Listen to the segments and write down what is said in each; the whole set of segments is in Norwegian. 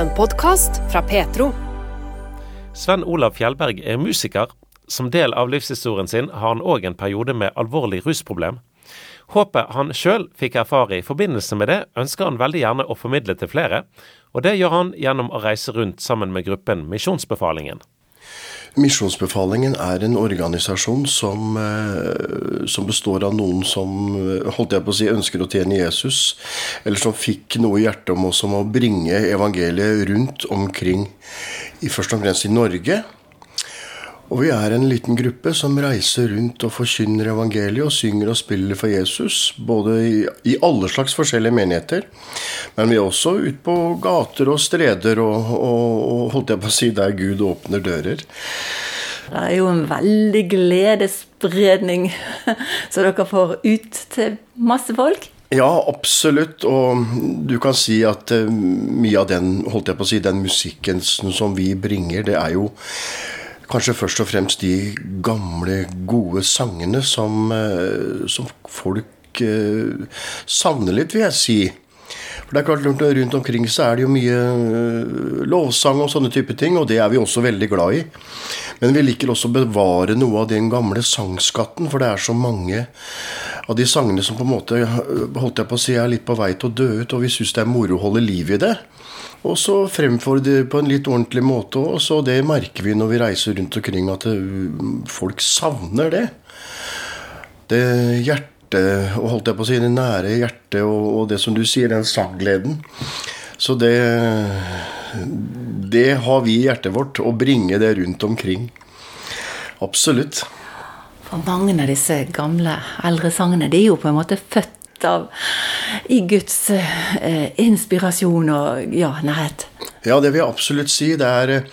En podkast fra Petro. Sven Olav Fjellberg er musiker. Som del av livshistorien sin har han òg en periode med alvorlig rusproblem. Håpet han sjøl fikk erfare i forbindelse med det, ønsker han veldig gjerne å formidle til flere, og det gjør han gjennom å reise rundt sammen med gruppen Misjonsbefalingen. Misjonsbefalingen er en organisasjon som, eh, som, består av noen som holdt jeg på å si, ønsker å tjene Jesus, eller som fikk noe i hjertet om oss om å bringe evangeliet rundt omkring, i først og fremst i Norge. Og vi er en liten gruppe som reiser rundt og forkynner evangeliet og synger og spiller for Jesus. Både i, i alle slags forskjellige menigheter. Men vi er også ute på gater og streder og, og, og holdt jeg på å si der Gud åpner dører. Det er jo en veldig gledesspredning, så dere får ut til masse folk. Ja, absolutt. Og du kan si at uh, mye av den, holdt jeg på å si, den musikken som vi bringer, det er jo kanskje først og fremst de gamle, gode sangene som, uh, som folk uh, savner litt, vil jeg si. For det er klart Rundt omkring så er det jo mye lovsang og sånne type ting, og det er vi også veldig glad i. Men vi liker også å bevare noe av den gamle sangskatten, for det er så mange av de sangene som på en måte holdt jeg på å si, er litt på vei til å dø ut, og vi syns det er moro å holde liv i det. Og så fremfor det på en litt ordentlig måte og så det merker vi når vi reiser rundt omkring, at folk savner det. Det hjertet, og holdt jeg på å si, det nære hjertet og, og det som du sier, den sanggleden. Så det Det har vi i hjertet vårt, å bringe det rundt omkring. Absolutt. For mange av disse gamle, eldre sangene, de er jo på en måte født av i Guds eh, inspirasjon og ja, nærhet. Ja, det vil jeg absolutt si. Det er,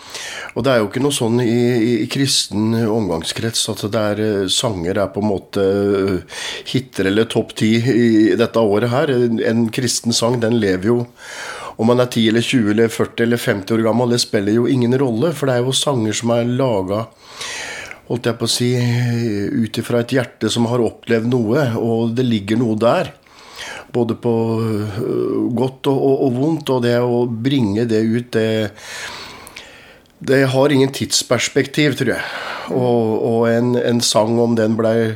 og det er jo ikke noe sånn i, i, kristen omgangskrets at det er sanger er på en måte hitter eller topp ti i dette året her. En kristen sang, den lever jo om man er 10 eller 20 eller 40 eller 50 år gammel, det spiller jo ingen rolle. For det er jo sanger som er laga holdt jeg på å si, ut ifra et hjerte som har opplevd noe, og det ligger noe der. Både på godt og, og, og vondt. Og det å bringe det ut, det det har ingen tidsperspektiv, tror jeg. Og, og en, en, sang, om den blei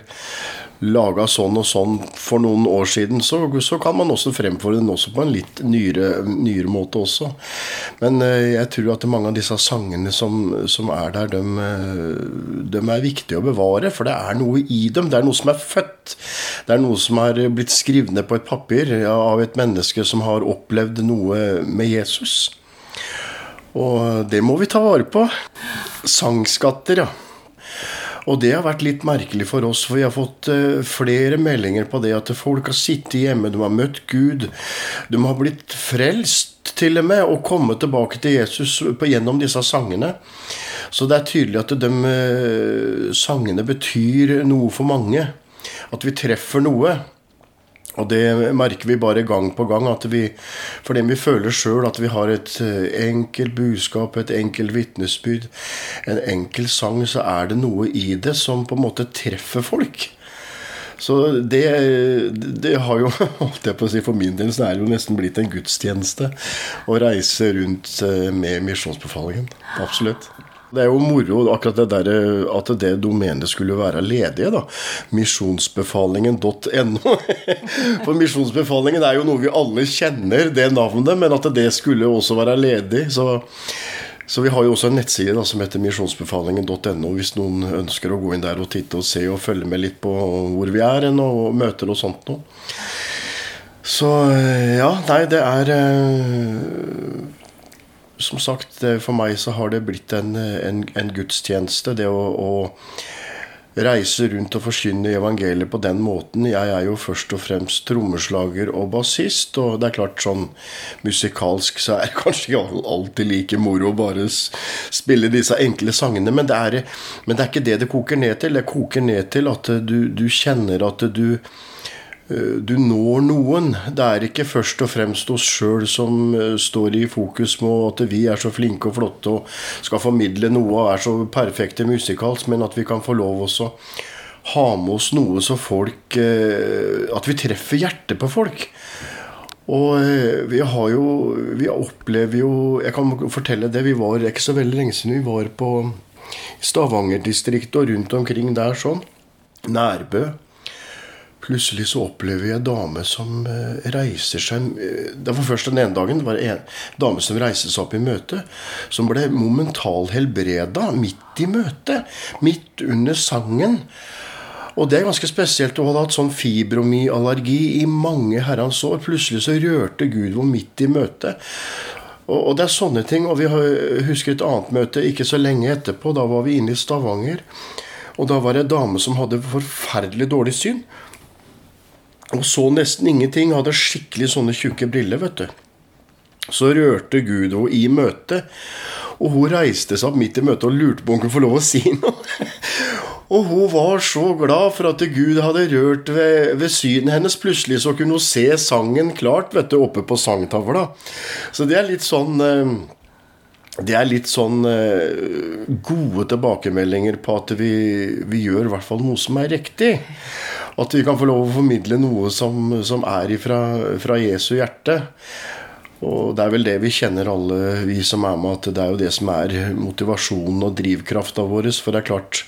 laga sånn og sånn for noen år siden, så, så, kan man også fremføre den også på en litt nyere, nyere måte også. Men eh, jeg tror at mange av disse sangene som, som er der, de, eh, de, er viktige å bevare. For det er noe i dem. Det er noe som er født. Det er noe som er blitt skrevet ned på et papir av et menneske som har opplevd noe med Jesus. Og det må vi ta vare på. Sangskatter, ja. Og det har vært litt merkelig for oss, for vi har fått uh, flere meldinger på det at folk har sittet hjemme, de har møtt Gud, de har blitt frelst til og med, og kommet tilbake til Jesus gjennom disse sangene. Så det er tydelig at de uh, sangene betyr noe for mange. At vi treffer noe. Og det merker vi bare gang på gang. at vi, Fordi vi føler sjøl at vi har et eh, enkelt budskap, et enkelt vitnesbyrd, en enkel sang, så er det noe i det som på en måte treffer folk. Så det, det har jo, holdt jeg på å si, for min del så er det jo nesten blitt en gudstjeneste å reise rundt eh, med misjonsbefalingen. Absolutt. Det er jo moro akkurat det der, at det domenet skulle være ledig. da. Misjonsbefalingen.no. For Misjonsbefalingen er jo noe vi alle kjenner, det navnet, men at det skulle også være ledig. Så, så vi har jo også en nettside da, som heter misjonsbefalingen.no, hvis noen ønsker å gå inn der og titte og se og følge med litt på hvor vi er og møter og sånt noe. Så ja, nei, det er eh, som sagt, for meg så har det blitt en, en, en gudstjeneste. Det å, å, reise rundt og forkynne evangeliet på den måten. Jeg er jo først og fremst trommeslager og bassist, og det er klart sånn musikalsk så er det kanskje ikke alltid like moro å bare spille disse enkle sangene, men det, er, men det er ikke det det koker ned til. Det koker ned til at du, du kjenner at du Eh, du når noen. Det er ikke først og fremst oss sjøl som eh, står i fokus med at vi er så flinke og flotte og skal formidle noe og er så perfekte musikalsk, men at vi kan få lov også ha med oss noe så folk eh, At vi treffer hjertet på folk. Og eh, vi har jo Vi opplever jo Jeg kan fortelle det. Vi var ikke så veldig lenge siden vi var på Stavanger-distriktet og rundt omkring der sånn. Nærbø. Plutselig så opplever jeg en dame som eh, reiser seg eh, Det var først den ene dagen. Det var en dame som reiste seg opp i møte. Som ble momentalhelbreda midt i møtet. Midt under sangen. Og det er ganske spesielt. å ha hatt sånn fibromyallergi i mange herrens år. Plutselig så rørte Gud henne midt i møtet. Og, det er sånne ting. Og vi husker et annet møte ikke så lenge etterpå. Da var vi inne i Stavanger. Og da var det en dame som hadde forferdelig dårlig syn. Og så nesten ingenting. Hadde skikkelig sånne tjukke briller, vet du. Så rørte Gud henne i møtet. Og hun reiste seg opp midt i møtet og lurte på om hun kunne få lov å si noe. og hun var så glad for at Gud hadde rørt ved, ved synet hennes. Plutselig så kunne hun se sangen klart vet du, oppe på sangtavla. Så det er litt sånn eh, det er litt sånn eh, gode tilbakemeldinger på at vi, vi gjør i hvert fall noe som er riktig. At vi kan få lov å formidle noe som, som er ifra, fra Jesu hjerte. Og det er vel det vi kjenner alle vi som er med, at det er jo det som er motivasjonen og drivkrafta vår. For det er klart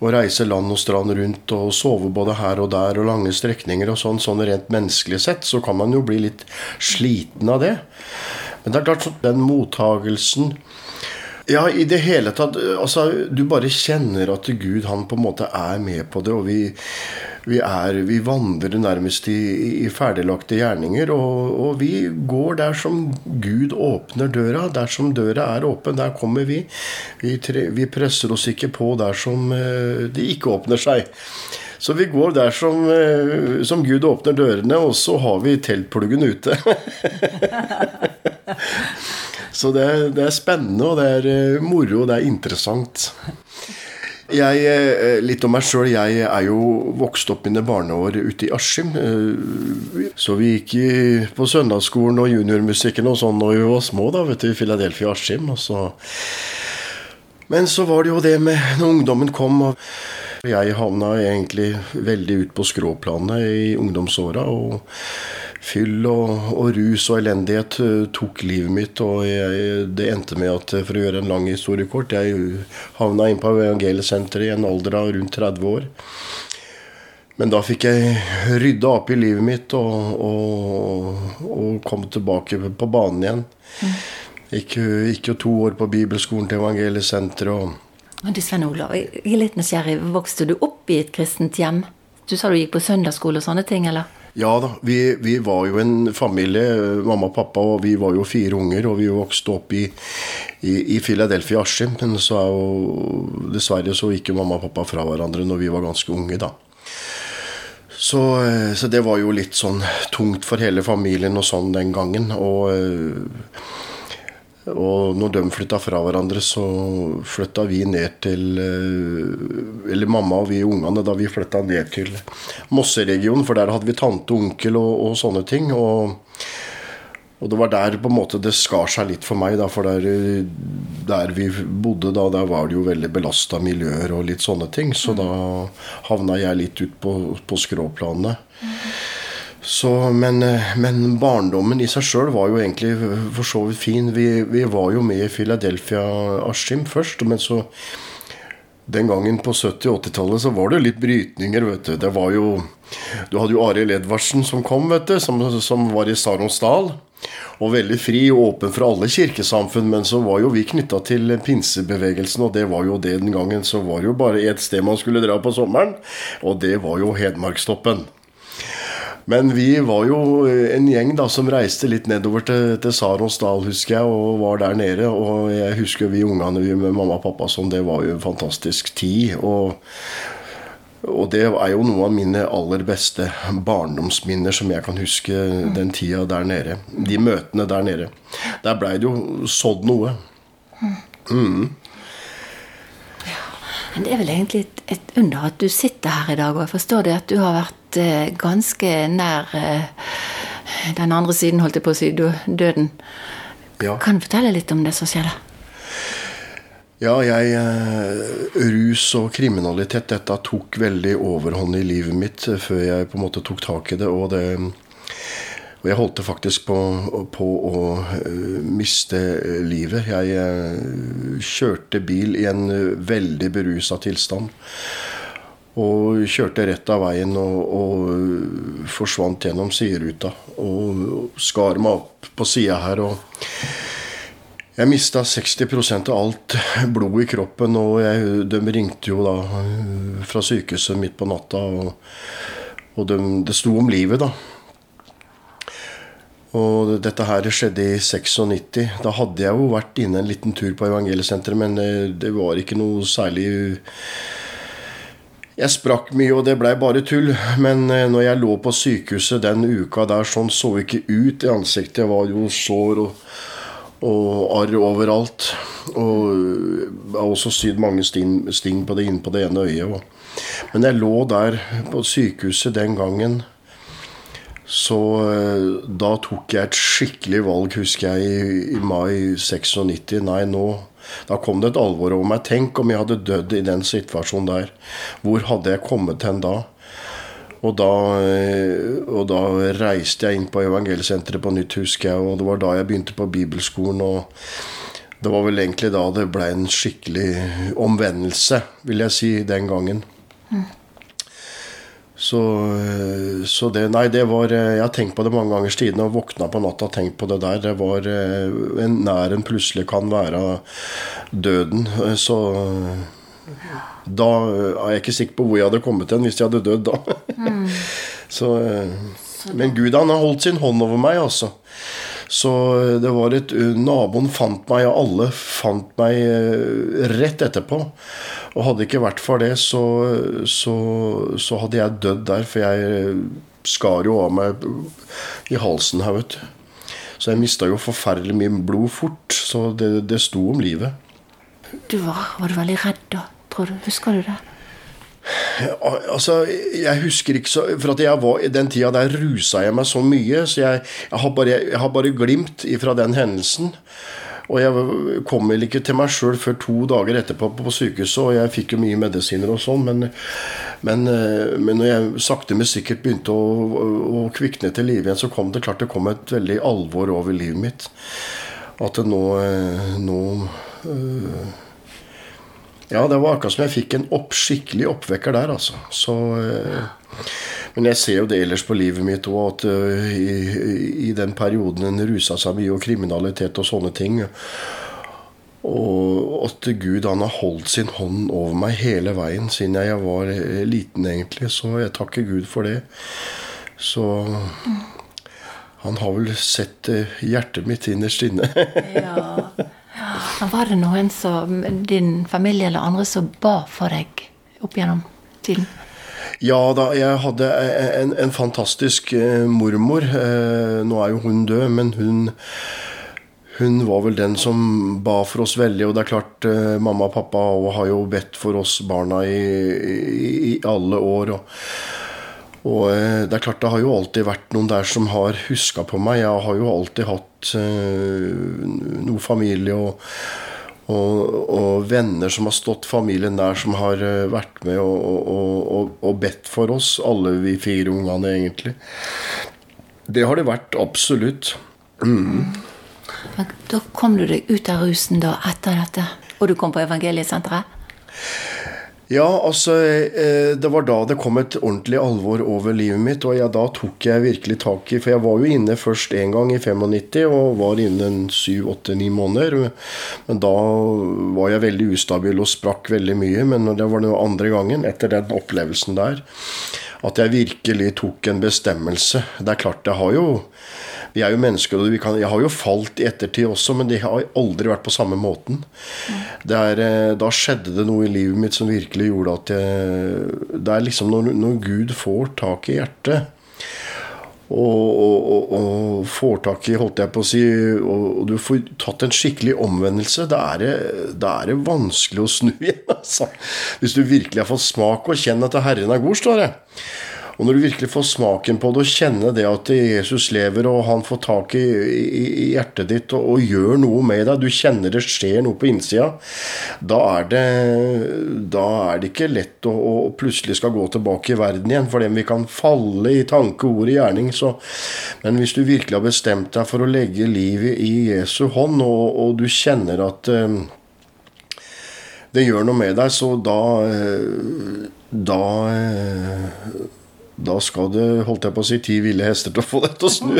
å reise land og strand rundt og sove både her og der og lange strekninger og sånn, sånn rent menneskelig sett, så kan man jo bli litt sliten av det. Men det er klart, den mottagelsen ja, i det hele tatt. Altså, du bare kjenner at Gud han på en måte er med på det. Og vi, vi, er, vi vandrer nærmest i, i ferdiglagte gjerninger. Og, og, vi går der som Gud åpner døra. Der som døra er åpen, der kommer vi. Vi, tre, vi presser oss ikke på der som uh, de ikke åpner seg. Så vi går der som, uh, som Gud åpner dørene, og så har vi teltpluggen ute. Så det det er, spennende, og det er uh, moro, og det er interessant. Jeg, uh, litt om meg sjøl. Jeg er jo vokst opp mine barneår ute i Askim. Uh, så vi gikk på søndagsskolen og juniormusikken og sånn når vi var små, da, vet du, i Philadelphia Askim. Men så var det jo det med når ungdommen kom. og Jeg havna egentlig veldig ut på skråplanet i ungdomsåra. og fyll og, og, rus og elendighet uh, tok livet mitt. Og jeg, det endte med at, for å gjøre en lang historie kort, jeg havna inn på Evangeliesenteret i en alder av rundt 30 år. Men da fikk jeg rydda opp i livet mitt og, og, og kom tilbake på banen igjen. Gikk, gikk jo to år på bibelskolen til Evangeliesenteret. Men du Sven Olav, jeg er litt nysgjerrig. Vokste du opp i et kristent hjem? Du sa du gikk på søndagsskole og sånne ting, eller? Ja da, vi, vi, var jo en familie, mamma og pappa, og vi var jo fire unger. Og vi vokste opp i, i, i Philadelphia Askim. Men så er jo, dessverre så gikk jo mamma og pappa fra hverandre når vi var ganske unge, da. Så, så, det var jo litt sånn tungt for hele familien og sånn den gangen. Og og når de flytta fra hverandre, så flytta vi ned til eh, Eller mamma og vi ungene, da vi flytta ned til Mosseregionen, for der hadde vi tante og onkel og, sånne ting. Og, og, det var der på en måte det skar seg litt for meg, da, for der, der vi bodde, da, der var det jo veldig belasta miljøer og litt sånne ting. Så da havna jeg litt ut på, på skråplanet. Så, men, eh, men, barndommen i seg sjøl var jo egentlig for så vidt fin. Vi, vi var jo med i Philadelphia Askim først, men så den gangen på 70- og 80-tallet så var det litt brytninger, vet du. Det var jo Du hadde jo Arild Edvardsen som kom, vet du, som, som var i Saronsdal. Og veldig fri og åpen for alle kirkesamfunn, men så var jo vi knytta til pinsebevegelsen, og det var jo det den gangen. Så var det jo bare ett sted man skulle dra på sommeren, og det var jo Hedmarkstoppen. Men vi var jo en gjeng da som reiste litt nedover til, til Saronsdal, husker jeg, og var der nede. Og jeg husker vi ungene vi med mamma og pappa sånn, det var jo en fantastisk tid. og og det er jo noe av mine aller beste barndomsminner som jeg kan huske den tida der nede. De møtene der nede. Der blei det jo sådd noe. Mm. Men det er vel egentlig et, et, under at du sitter her i dag, og jeg forstår det at du har vært eh, ganske nær eh, den andre siden, holdt jeg på å si, døden. Ja. Kan du fortelle litt om det som skjedde? Ja, jeg eh, Rus og kriminalitet, dette tok veldig overhånd i livet mitt før jeg på en måte tok tak i det. Og det Og jeg holdt faktisk på, på å miste livet. Jeg kjørte bil i en veldig berusa tilstand. Og kjørte rett av veien og, og forsvant gjennom sideruta. Og skar meg opp på sida her. og jeg mista 60% av alt blod i kroppen, og jeg, de ringte jo da fra sykehuset midt på natta. Og, og de, det sto om livet, da. Og dette her skjedde i 96. Da hadde jeg jo vært inne en liten tur på evangeliesenteret, men det, det, var ikke noe særlig Jeg sprakk mye, og det blei bare tull. Men eh, når jeg lå på sykehuset den uka der, sånn så ikke ut i ansiktet. Jeg var jo sår og, og arr overalt. Og jeg har også sydd mange sting, sting på det inne på det ene øyet. Men jeg lå der på sykehuset den gangen så eh, da tok jeg et skikkelig valg, husker jeg, i, i mai 96. Nei, nå Da kom det et alvor over meg. Tenk om jeg hadde dødd i den situasjonen der. Hvor hadde jeg kommet hen da? Og da, eh, og da reiste jeg inn på evangelsenteret på nytt, husker jeg. Og det var da jeg begynte på bibelskolen. og det var vel egentlig da det ble en skikkelig omvendelse, vil jeg si, den gangen. Mm. Så, eh, så, det Nei, det var eh, Jeg har tenkt på det mange ganger siden og våkna på natta og tenkt på det der. Det var eh, en nær en plutselig kan være døden. Så da er jeg ikke sikker på hvor jeg hadde kommet hen hvis jeg hadde dødd da. Mm. Så, men Gud han har holdt sin hånd over meg, altså. Så det var et Naboen fant meg, og alle fant meg rett etterpå. Og hadde ikke vært for det, så, så, så hadde jeg dødd der. For jeg skar jo av meg i halsen her, vet du. Så jeg mista jo forferdelig mye blod fort. Så det, det sto om livet. Du var, var du veldig redd da, tror du? Husker du det? Altså, Jeg husker ikke så For at jeg var, i den tida der rusa jeg meg så mye, så jeg, jeg, har, bare, jeg har bare glimt fra den hendelsen. Og jeg kom vel ikke til meg sjøl før to dager etterpå på sykehuset, og jeg fikk jo mye medisiner og sånn, men, men, eh, men, når jeg sakte, men sikkert begynte å, å kvikne til live igjen, så kom det klart det kom et veldig alvor over livet mitt. At det nå, eh, nå øh, Ja, det var akkurat som jeg fikk en opp, skikkelig oppvekker der, altså. Så øh, men jeg ser jo det ellers på livet mitt òg, at uh, i, i, den perioden en rusa seg mye, og kriminalitet og sånne ting Og at Gud han har holdt sin hånd over meg hele veien siden jeg var eh, liten, egentlig. Så jeg takker Gud for det. Så han har vel sett hjertet mitt innerst inne. ja. Var det noen som, din familie eller andre som ba for deg opp gjennom tiden? Ja da, jeg hadde en, en fantastisk eh, mormor. Eh, nå er jo hun død, men hun hun var vel den som ba for oss veldig. Og det er klart, eh, mamma og pappa har jo bedt for oss barna i, i, i alle år. Og, og, det er klart, det har jo alltid vært noen der som har huska på meg. Jeg har jo alltid hatt familie og og, og, venner som har stått familien nær, som har eh, vært med og, og, bedt for oss, alle vi fire ungene, egentlig. Det har det vært, absolutt. Mm. Da kom du deg ut av rusen da, etter dette, og du kom på evangeliesenteret? Ja, altså eh, Det var da det kom et ordentlig alvor over livet mitt. Og ja, da tok jeg virkelig tak i For jeg var jo inne først én gang i 95 og var inne syv-åtte-ni måneder. Men da var jeg veldig ustabil og sprakk veldig mye. Men det var den andre gangen, etter den opplevelsen der, at jeg virkelig tok en bestemmelse. Det er klart, det har jo vi er jo mennesker, og kan, jeg har jo falt i ettertid også, men det har aldri vært på samme måten. Er, eh, da skjedde det noe i livet mitt som virkelig gjorde at jeg Det er liksom når, når Gud får tak i hjertet og, og, og, og, får tak i, holdt jeg på å si, og, du får tatt en skikkelig omvendelse, da er er det vanskelig å snu igjen. Altså. Hvis du virkelig har fått smak og kjenne at Herren er god, står det. Og når du virkelig får smaken på det og kjenner det at Jesus lever, og han får tak i, i, i hjertet ditt og, og, gjør noe med deg, du kjenner det skjer noe på innsida, da er det, da er det ikke lett å, å, plutselig skal gå tilbake i verden igjen. For vi kan falle i tanke, ord og gjerning. Så, men hvis du virkelig har bestemt deg for å legge livet i Jesu hånd, og, og du kjenner at um, det gjør noe med deg, så da eh, Da da skal det, holdt jeg på å si, ti ville hester til å få det til å snu.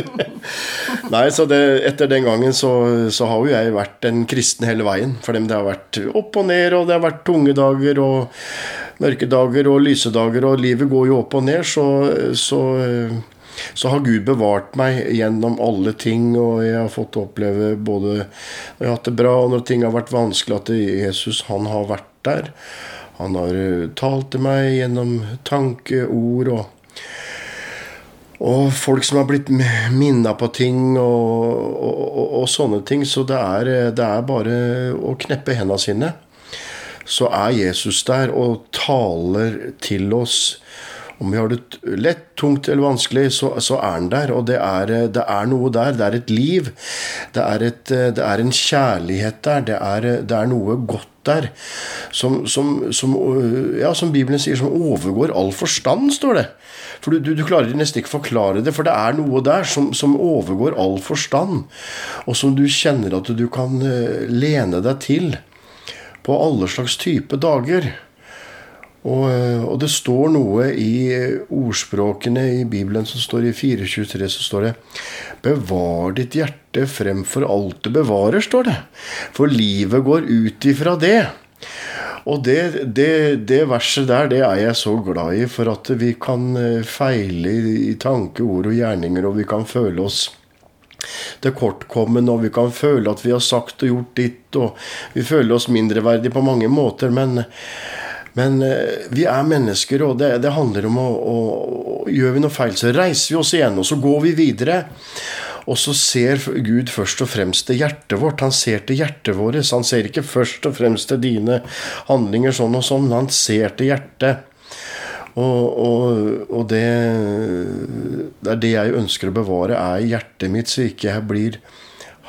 Nei, så det, etter den gangen så, så, har jo jeg vært en kristen hele veien. For det har vært opp og ned, og det har vært tunge dager og mørke dager og lyse dager, og livet går jo opp og ned, så, så, så har Gud bevart meg gjennom alle ting, og jeg har fått oppleve både når jeg har hatt det bra, og når ting har vært vanskelig, at Jesus, han har vært der. Han har talt til meg gjennom tanke, ord og og folk som har blitt minna på ting og, og, og, og, sånne ting. Så det er, det er bare å kneppe hendene sine. Så er Jesus der og taler til oss. Om vi har det lett, tungt eller vanskelig, så, så er han der. Og det er, det er, noe der. Det er et liv. Det er, et, det er en kjærlighet der. Det er, det er noe godt der. Som, som, som, ja, som Bibelen sier, som overgår all forstand, står det. For du, du, du, klarer nesten ikke forklare det, for det er noe der som, som, overgår all forstand, og som du kjenner at du kan eh, lene deg til på alle slags type dager. Og, eh, og, det står noe i ordspråkene i Bibelen som står i 423, så står det Bevar ditt hjerte fremfor alt du bevarer, står det. For livet går ut ifra det. Og det, det, det, verset der, det er jeg så glad i, for at vi kan eh, feile i tanke, ord og gjerninger, og vi kan føle oss det kortkommen, og vi kan føle at vi har sagt og gjort ditt, og vi føler oss mindreverdige på mange måter, men, men eh, vi er mennesker, og det, det handler om å, å, Gjør vi noe feil, så reiser vi oss igjen, og så går vi videre. Og så ser Gud først og fremst til hjertet vårt. Han ser til hjertet vårt. Han ser ikke først og fremst til dine handlinger sånn og sånn, han ser til hjertet. Og, og, og det, det, er det jeg ønsker å bevare, er hjertet mitt, så ikke jeg blir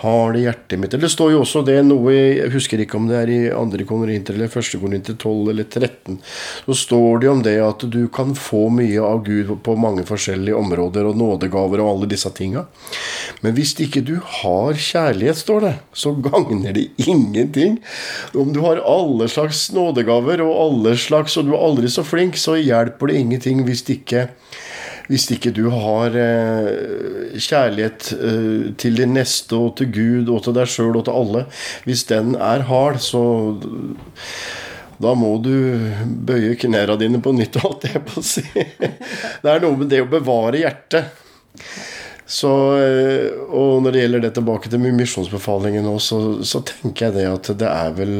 har det hjertet mitt. Eller det står jo også det noe Jeg husker ikke om det er i 2. korinter eller 1. korinter 12 eller 13. Så står det om det at du kan få mye av Gud på mange forskjellige områder, og nådegaver og alle disse tinga. Men hvis ikke du har kjærlighet, står det, så gagner det ingenting. Om du har alle slags nådegaver og alle slags, og du er aldri så flink, så hjelper det ingenting hvis ikke hvis ikke du har eh, kjærlighet eh, til din neste og til Gud og til deg sjøl og til alle Hvis den er hard, så da må du bøye knærne dine på nytt, holdt jeg på å si. Det er noe med det å bevare hjertet. Så, eh, og når det gjelder det tilbake til misjonsbefalingen nå, så, så tenker jeg det at det er vel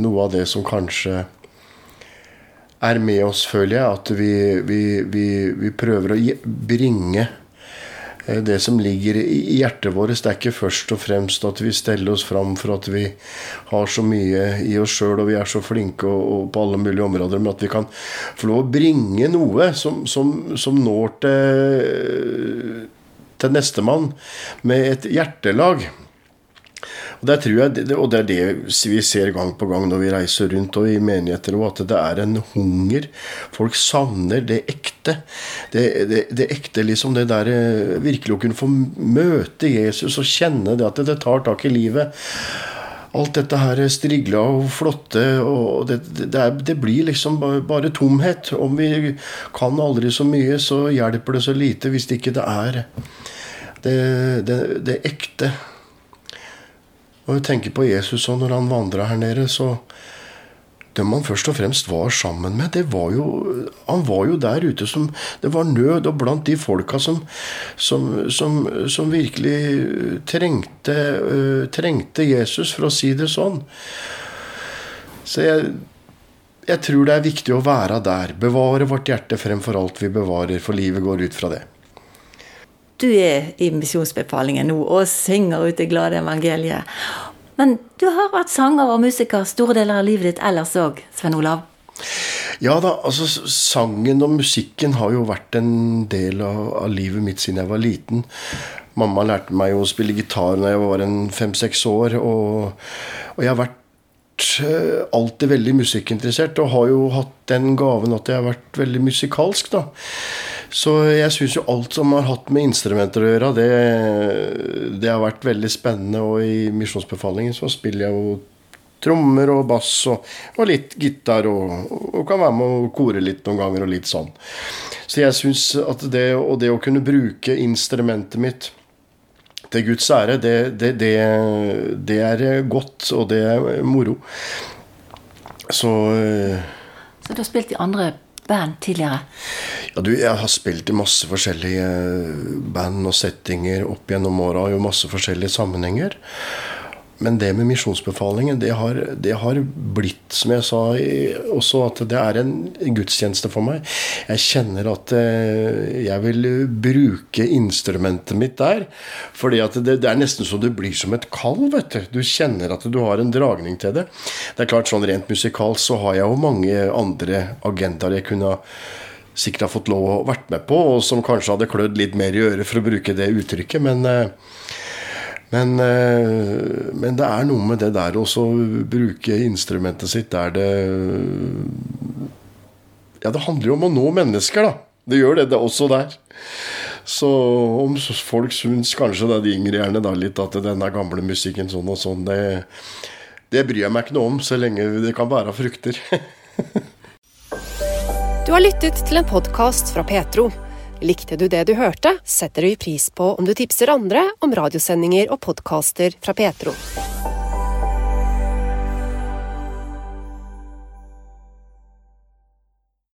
noe av det som kanskje er med oss, føler jeg. At vi, vi, vi, vi prøver å bringe eh, det som ligger i hjertet vårt. Det er ikke først og fremst at vi steller oss fram for at vi har så mye i oss sjøl og vi er så flinke og, og på alle mulige områder, men at vi kan få lov å bringe noe som, som, som når til, til nestemann med et hjertelag. Og, jeg, og det er det vi ser gang på gang når vi reiser rundt og i menigheter at det er en hunger. Folk savner det ekte. Det, det, det ekte, liksom det der eh, Virkelig å kunne få møte Jesus og kjenne det at det tar tak i livet alt dette her strigla og flotte og det, det, er, det, blir liksom bare tomhet. Om vi kan aldri så mye, så hjelper det så lite hvis det ikke det er det, det ekte. Og jeg tenker på Jesus og når han vandra her nede, så Dem han først og fremst var sammen med, det var jo Han var jo der ute som Det var nød, og blant de folka som, som, som, som virkelig trengte, uh, trengte Jesus, for å si det sånn. Så jeg, jeg tror det er viktig å være der. Bevare vårt hjerte fremfor alt vi bevarer, for livet går ut fra det. Du er i misjonsbefalingen nå og synger ut det glade evangeliet. Men du har vært sanger og musiker store deler av livet ditt ellers òg, Svein Olav? Ja da, altså sangen og musikken har jo vært en del av, av livet mitt siden jeg var liten. Mamma lærte meg å spille gitar da jeg var fem-seks år. Og, og, jeg har vært eh, alltid veldig musikkinteressert, og har jo hatt den gaven at jeg har vært veldig musikalsk. da. Så jeg syns jo alt som har hatt med instrumenter å gjøre, det, det har vært veldig spennende. Og i Misjonsbefalingen så spiller jeg jo trommer og bass og, og litt gitar, og, og, kan være med å kore litt noen ganger og litt sånn. Så jeg syns at det, og det å kunne bruke instrumentet mitt til Guds ære, det, det, det, det er godt, og det er moro. Så eh, Så du har spilt i andre band tidligere? Ja, du, jeg har spilt i masse forskjellige band og settinger opp gjennom åra, og masse forskjellige sammenhenger. Men det med misjonsbefalingen, det har, det har, blitt, som jeg sa også, at det er en gudstjeneste for meg. Jeg kjenner at eh, jeg vil bruke instrumentet mitt der. fordi det, det er nesten så det blir som et kall, vet du. Du kjenner at du har en dragning til det. Det er klart, sånn rent musikalsk så har jeg jo mange andre agendaer jeg kunne sikkert har fått lov å vært med på, og som kanskje hadde klødd litt mer i øret, for å bruke det uttrykket. men eh, men, eh, men, det er noe med det der å bruke instrumentet sitt der det Ja, det handler jo om å nå mennesker, da. Det gjør det, det også der. Så om folk syns kanskje det er de yngre gjerne da litt at denne gamle musikken sånn og sånn, det, det bryr jeg meg ikke noe om, så lenge det kan være frukter. du har lyttet til en podkast fra Petro. Likte du det du hørte, setter vi pris på om du tipser andre om radiosendinger og podkaster fra Petro.